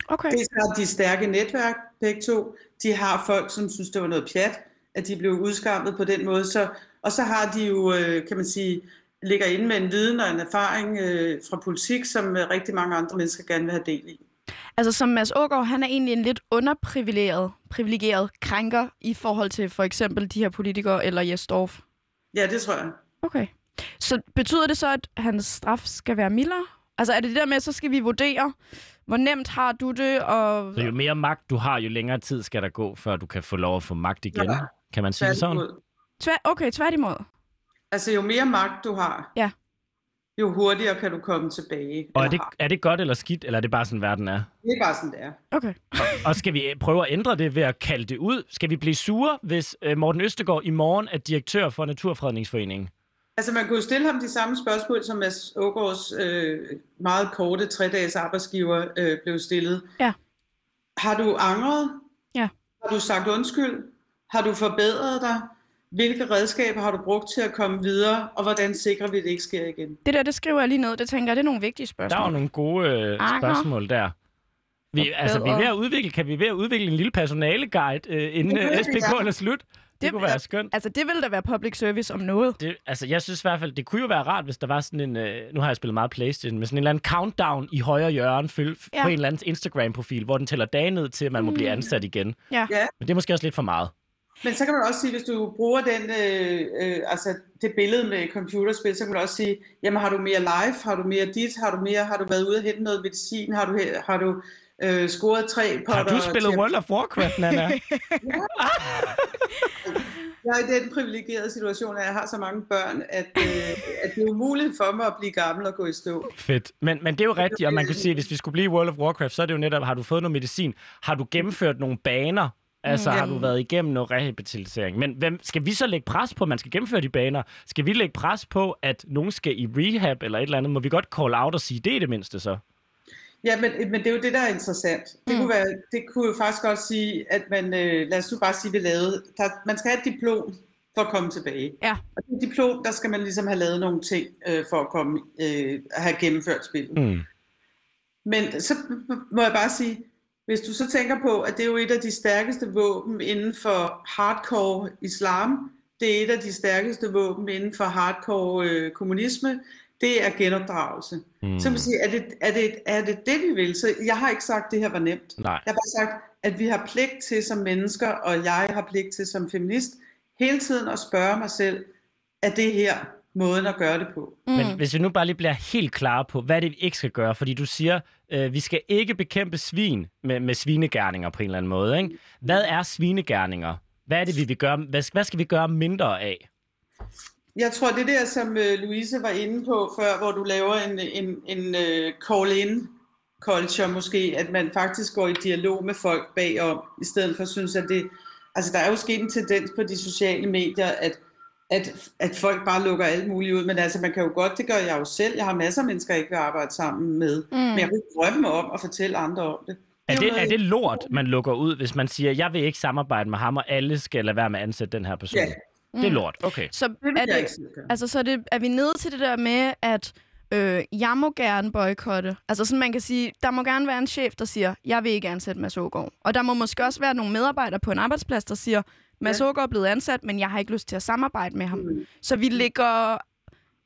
Okay. Dels har de stærke netværk, begge to. De har folk, som synes, det var noget pjat, at de blev udskammet på den måde. Så, og så har de jo, øh, kan man sige, ligger inde med en viden og en erfaring øh, fra politik, som øh, rigtig mange andre mennesker gerne vil have del i. Altså som Mads Ågaard, han er egentlig en lidt underprivilegeret privilegeret krænker i forhold til for eksempel de her politikere eller Jes Dorf. Ja, det tror jeg. Okay. Så betyder det så, at hans straf skal være mildere? Altså er det det der med, så skal vi vurdere, hvor nemt har du det, og... Så jo mere magt du har, jo længere tid skal der gå, før du kan få lov at få magt igen. Ja. Kan man sige det sådan? Tvær... Okay, tværtimod. Altså, jo mere magt du har, Ja. jo hurtigere kan du komme tilbage. Og er det, har. er det godt eller skidt, eller er det bare sådan, verden er? det er bare sådan, det er. Okay. Og skal vi prøve at ændre det ved at kalde det ud? Skal vi blive sure, hvis øh, Morten Østergaard i morgen er direktør for Naturfredningsforeningen? Altså, man kunne jo stille ham de samme spørgsmål, som Mads Ågaards øh, meget korte tre-dages arbejdsgiver øh, blev stillet. Ja. Har du angret? Ja. Har du sagt undskyld? Har du forbedret dig? hvilke redskaber har du brugt til at komme videre, og hvordan sikrer vi, at det ikke sker igen? Det der, det skriver jeg lige ned. Det tænker jeg, det er nogle vigtige Der spørgsmål. var nogle gode øh, spørgsmål der. Vi, altså, vi er ved at udvikle, kan vi ved at udvikle en lille personaleguide, øh, inden Det øh, SPK er slut? Det, Det kunne være skønt. Altså, det ville da være public service om noget. Det, altså, jeg synes i hvert fald, det kunne jo være rart, hvis der var sådan en... Øh, nu har jeg spillet meget Playstation, med sådan en eller anden countdown i højre hjørne føl, ja. På en eller anden Instagram-profil, hvor den tæller dage ned til, at man må blive ansat igen. Ja. Ja. Men det er måske også lidt for meget. Men så kan man også sige, hvis du bruger den, øh, øh, altså det billede med computerspil, så kan man også sige, jamen har du mere live, har du mere dit, har du mere, har du været ude og hente noget medicin, har du, har du øh, scoret tre potter? Har du spillet World of Warcraft, Nana? Jeg er i den privilegerede situation, at jeg har så mange børn, at, øh, at det er umuligt for mig at blive gammel og gå i stå. Fedt. Men, men det er jo rigtigt, og man kunne sige, at hvis vi skulle blive i World of Warcraft, så er det jo netop, har du fået noget medicin? Har du gennemført nogle baner? Altså, Mm. har du været igennem noget rehabilitering? Men hvem, skal vi så lægge pres på, at man skal gennemføre de baner? Skal vi lægge pres på, at nogen skal i rehab eller et eller andet? Må vi godt call out og sige det i det mindste så? Ja, men, men det er jo det, der er interessant. Det, Mm. kunne, være, det kunne jo faktisk godt sige, at man, øh, lad os nu bare sige, vi lavede, der, man skal have et diplom for at komme tilbage. Ja. Og det diplom, der skal man ligesom have lavet nogle ting øh, for at komme, øh, have gennemført spillet. Mm. Men så må jeg bare sige, hvis du så tænker på, at det er jo et af de stærkeste våben inden for hardcore islam, det er et af de stærkeste våben inden for hardcore øh, kommunisme, det er genopdragelse. Mm. Så man sige, er det, er, det, er det det, vi vil? Så jeg har ikke sagt, at det her var nemt. Nej. Jeg har bare sagt, at vi har pligt til som mennesker, og jeg har pligt til som feminist, hele tiden at spørge mig selv, er det her måden at gøre det på? Mm. Men hvis vi nu bare lige bliver helt klare på, hvad det vi ikke skal gøre, fordi du siger, øh, vi skal ikke bekæmpe svin med, med svinegærninger på en eller anden måde. Ikke? Hvad er svinegærninger? Hvad er det, vi vil gøre? Hvad, hvad skal vi gøre mindre af? Jeg tror, det der, som øh, Louise var inde på før, hvor du laver en, en, en øh, call-in culture måske, at man faktisk går i dialog med folk bagom, i stedet for at synes, at det... Altså, der er jo sket en tendens på de sociale medier, at, at, at folk bare lukker alt muligt ud, men altså, man kan jo godt, det gør jeg jo selv, jeg har masser af mennesker, jeg ikke vil arbejde sammen med, mm. men jeg vil drømme om at fortælle andre om det. Er det, er det lort, man lukker ud, hvis man siger, jeg vil ikke samarbejde med ham, og alle skal lade være med at ansætte den her person? Ja. Det er lort, okay. Så er det, altså, så er, det, er vi nede til det der med, at øh, jeg må gerne boykotte. Altså sådan, man kan sige, der må gerne være en chef, der siger, jeg vil ikke ansætte Mads Ågaard. Og der må måske også være nogle medarbejdere på en arbejdsplads, der siger, Mads Ja. Ågaard er blevet ansat, men jeg har ikke lyst til at samarbejde med ham. Mm. Så vi lægger,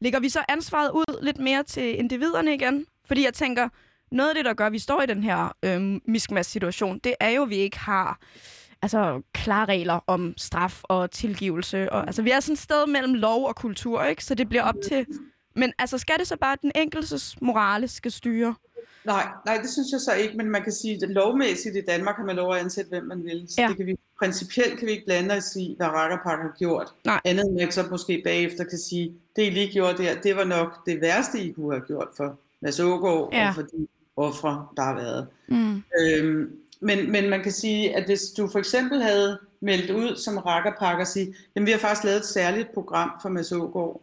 lægger vi så ansvaret ud lidt mere til individerne igen? Fordi jeg tænker, noget af det, der gør, at vi står i den her øh, miskmask-situation, det er jo, at vi ikke har altså, klare regler om straf og tilgivelse. Og, altså, vi er sådan et sted mellem lov og kultur, ikke? Så det bliver op til... Men altså, skal det så bare den enkeltes morale skal styre? Nej, nej, det synes jeg så ikke, men man kan sige, at lovmæssigt i Danmark har man lov at ansætte, hvem man vil. Så Ja. det kan vi, principielt kan vi ikke blande os i, hvad Rakkerpak har gjort. Nej. Andet end at så måske bagefter kan sige, det I lige gjorde der, det var nok det værste, I kunne have gjort for Mads Ågaard Ja. og for de ofre, der har været. Mm. Øhm, men, men man kan sige, at hvis du for eksempel havde meldt ud som Rakkerpak og sige, jamen vi har faktisk lavet et særligt program for Mads Ågaard.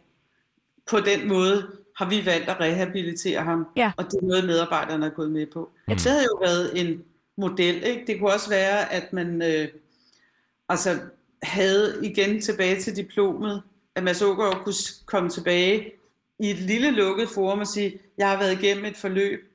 På den måde har vi valgt at rehabilitere ham, Ja. og det er noget, medarbejderne er gået med på. Mm. Det havde jo været en model. Ikke? Det kunne også være, at man øh, altså, havde igen tilbage til diplomet, at Mads Ågaard kunne komme tilbage i et lille lukket forum og sige, jeg har været igennem et forløb,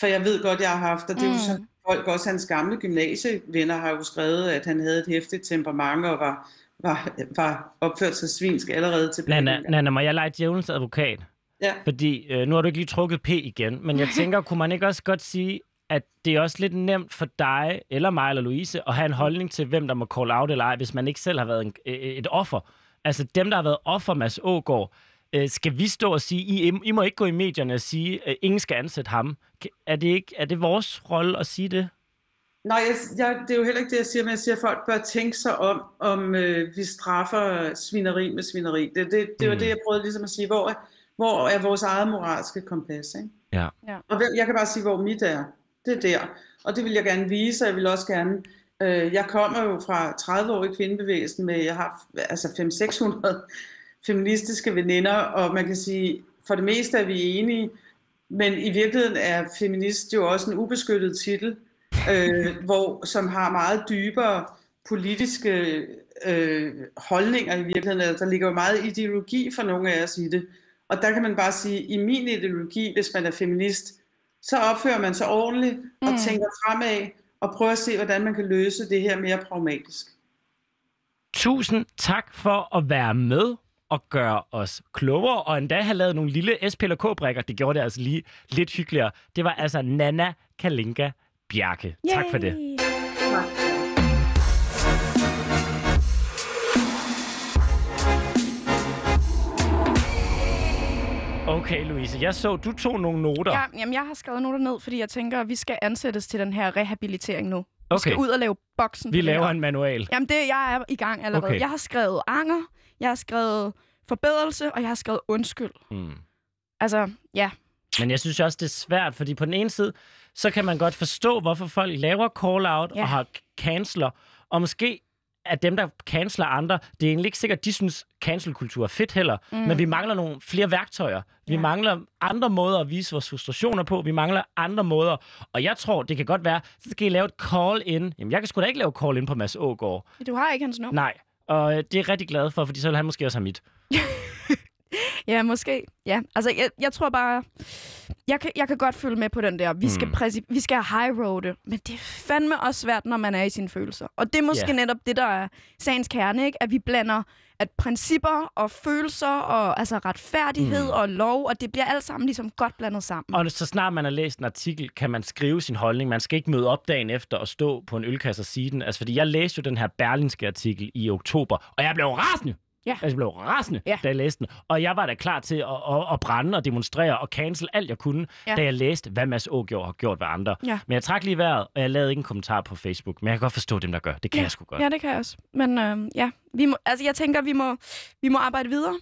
for jeg ved godt, jeg har haft, og det er jo Mm. Folk, også hans gamle gymnasievenner har jo skrevet, at han havde et hæftigt temperament og var, var, var opført sig svinsk allerede tilbage. Nana, Nana, må jeg lege djævelens advokat? Ja. Fordi øh, nu har du ikke lige trukket P igen, men jeg tænker, kunne man ikke også godt sige, at det er også lidt nemt for dig, eller mig, eller Louise, at have en holdning til, hvem der må call out eller ej, hvis man ikke selv har været en, øh, et offer. Altså dem, der har været offer, Mads Ågaard, øh, skal vi stå og sige, I, I må ikke gå i medierne og sige, at ingen skal ansætte ham. Er det, ikke, er det vores rolle at sige det? Nej, jeg, jeg, det er jo heller ikke det, jeg siger, men jeg siger, at folk bør tænke sig om, om øh, vi straffer svineri med svineri. Det, det, det var Mm. det, jeg prøvede ligesom at sige. Hvor er, hvor er vores eget moralske kompas? Ikke? Ja. Ja. Og jeg kan bare sige, hvor mit er. Det er der. Og det vil jeg gerne vise, og jeg vil også gerne... Øh, jeg kommer jo fra 30 år i kvindebevægelsen med, jeg har altså 500-600 feministiske veninder, og man kan sige, for det meste er vi enige, men i virkeligheden er feminist jo også en ubeskyttet titel, øh, hvor, som har meget dybere politiske øh, holdninger i virkeligheden. Altså, der ligger jo meget ideologi for nogle af os i det. Og der kan man bare sige, i min ideologi, hvis man er feminist, så opfører man sig ordentligt og Mm. tænker fremad og prøver at se, hvordan man kan løse det her mere pragmatisk. Tusind tak for at være med og gøre os klogere, og endda have lavet nogle lille SPLK-brækker. Det gjorde det altså lige lidt hyggeligere. Det var altså Nana Kalinka Bjarke. Tak for det. Yay. Okay, Louise, jeg så, du tog nogle noter. Ja, jamen, jeg har skrevet noter ned, fordi jeg tænker, at vi skal ansættes til den her rehabilitering nu. Vi Okay. skal ud og lave boksen. Vi laver her. en manual. Jamen, det, jeg er i gang allerede. Okay. Jeg har skrevet anger, jeg har skrevet forbedrelse, og jeg har skrevet undskyld. Mm. Altså, ja. Men jeg synes også, det er svært, fordi på den ene side, så kan man godt forstå, hvorfor folk laver call-out Ja. og har canceler, og måske at dem, der canceler andre, det er egentlig ikke sikkert, at de synes, cancelkultur er fedt heller, mm. men vi mangler nogle flere værktøjer. Vi Ja. mangler andre måder at vise vores frustrationer på. Vi mangler andre måder. Og jeg tror, det kan godt være, så skal I lave et call-in. Jamen, jeg kan sgu da ikke lave call-in på Mads Ågaard. Du har ikke hans nummer. Nej. Og øh, det er jeg rigtig glad for, fordi så vil han måske også have mit. Ja, måske. Ja, altså, jeg, jeg tror bare... Jeg kan, jeg kan godt følge med på den der. Vi skal, Mm. præci- vi skal high roade, men det er fandme også svært, når man er i sine følelser. Og det er måske Ja. netop det, der er sagens kerne, ikke? At vi blander at principper og følelser og altså retfærdighed Mm. og lov, og det bliver alt sammen ligesom godt blandet sammen. Og så snart man har læst en artikel, kan man skrive sin holdning. Man skal ikke møde op dagen efter og stå på en ølkasse og sige den. Altså, fordi jeg læste jo den her berlinske artikel i oktober, og jeg blev rasende. Ja. Altså, jeg blev rasende, Ja. da jeg læste den. Og jeg var da klar til at, at, at brænde og demonstrere og cancel alt, jeg kunne, Ja. da jeg læste, hvad Mads Ågaard har gjort ved andre. Ja. Men jeg trak lige vejret, og jeg lavede ikke en kommentar på Facebook. Men jeg kan godt forstå dem, der gør. Det kan jeg sgu godt. Ja, det kan jeg også. Men øh, ja, vi må, altså, jeg tænker, vi må, vi må arbejde videre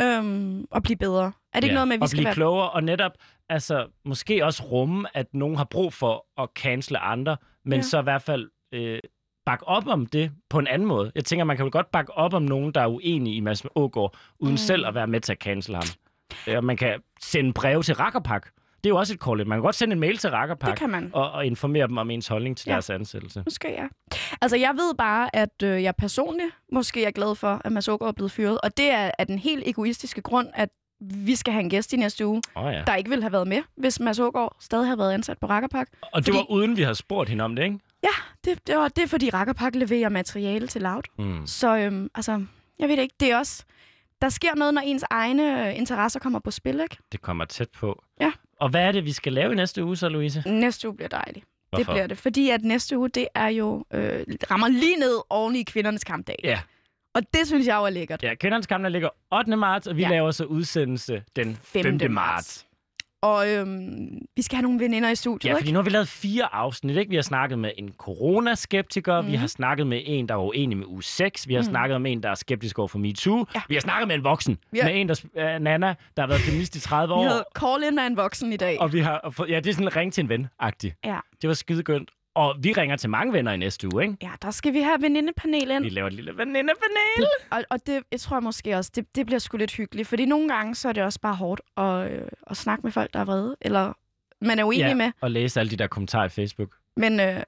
øhm, og blive bedre. Er det ikke noget med, at vi og skal blive være... klogere, og netop altså, måske også rumme, at nogen har brug for at cancele andre, men Ja. så i hvert fald øh, bakke op om det på en anden måde. Jeg tænker, man kan vel godt bakke op om nogen, der er uenige i Mads Ågaard, uden Mm. selv at være med til at cancele ham. Ja, man kan sende breve til Rakkerpak. Det er jo også et call Man kan godt sende en mail til Rakkerpak Det kan man. og, og informere dem om ens holdning til Ja. deres ansættelse. Måske, ja. Altså, jeg ved bare, at øh, jeg personligt måske er glad for, at Mads Ågaard er blevet fyret. Og det er af den helt egoistiske grund, at vi skal have en gæst i næste uge, oh, ja. der ikke ville have været med, hvis Mads Ågaard stadig havde været ansat på Rakkerpak. Og det fordi- var uden, vi havde spurgt hende om det, ikke? Det, det, var, det er, fordi Rakkerpak leverer materiale til Loud. Mm. Så øhm, altså, jeg ved det ikke, det er også... Der sker noget, når ens egne øh, interesser kommer på spil, ikke? Det kommer tæt på. Ja. Og hvad er det, vi skal lave i næste uge så, Louise? Næste uge bliver dejligt. Det Hvorfor? bliver det, fordi at næste uge, det er jo... Øh, rammer lige ned oven i kvindernes kampdag. Ja. Og det synes jeg jo er lækkert. Ja, kvindernes kamp, der ligger 8. marts, og vi Ja. ja. laver så udsendelse den 5. 5. marts. Og øhm, vi skal have nogle veninder i studiet, Ja, ikke? fordi nu har vi lavet fire afsnit, ikke? Vi har snakket med en coronaskeptiker, mm. vi Mhm. har snakket med en, der var uenig med uge 6, vi har Mhm. mm. snakket med en, der er skeptisk over for MeToo, Ja. vi har snakket med en voksen, Vi har- med en, der, uh, Nana, der har været feminist i 30 Vi år, havde call in af en voksen i dag. og vi har ja, det er sådan en ring til en ven-agtig. Ja. Det var skidegønt. Og vi ringer til mange venner i næste uge, ikke? Ja, der skal vi have venindepanel ind. Vi laver et lille venindepanel. Og, og det jeg tror jeg måske også, det, det bliver sgu lidt hyggeligt. Fordi nogle gange, så er det også bare hårdt at, øh, at snakke med folk, der er vrede. Eller man er uenig Ja, med. og læse alle de der kommentarer i Facebook. Men øh,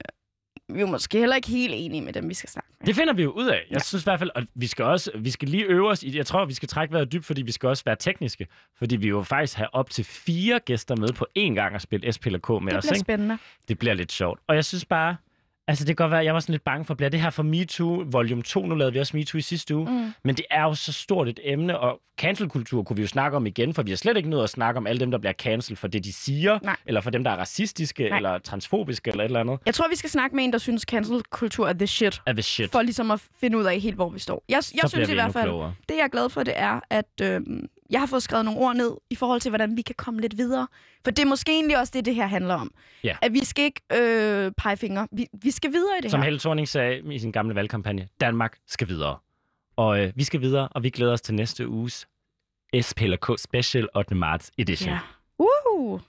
vi er måske heller ikke helt enige med dem, vi skal snakke med. Det finder vi jo ud af. Jeg Ja. synes i hvert fald, og vi skal også, vi skal lige øve os i, jeg tror, vi skal trække vejret dybt, fordi vi skal også være tekniske. Fordi vi jo faktisk have op til fire gæster med på én gang og spille SPLK med Det os. bliver Ikke? spændende. Det bliver lidt sjovt. Og jeg synes bare, altså det kan godt være, jeg var sådan lidt bange for, bliver det her for MeToo volume 2? Nu lavede vi også MeToo i sidste uge. Mm. Men det er jo så stort et emne, og cancelkultur kunne vi jo snakke om igen, for vi har slet ikke nået at snakke om alle dem, der bliver cancel for det, de siger, Nej. eller for dem, der er racistiske, Nej. Eller transfobiske, eller et eller andet. Jeg tror, vi skal snakke med en, der synes, cancel-kultur er the shit. Er det shit. For ligesom at finde ud af helt, hvor vi står. Jeg, jeg så synes i hvert fald, klogere. det jeg er glad for, det er, at øh, jeg har fået skrevet nogle ord ned i forhold til, hvordan vi kan komme lidt videre. For det er måske egentlig også det, det her handler om. Ja. At vi skal ikke øh, pege fingre. Vi, vi skal videre i det Som her. Helle Thorning sagde i sin gamle valgkampagne, Danmark skal videre. Og øh, vi skal videre, og vi glæder os til næste uges SPLK Special 8. marts edition. Ja. Uh!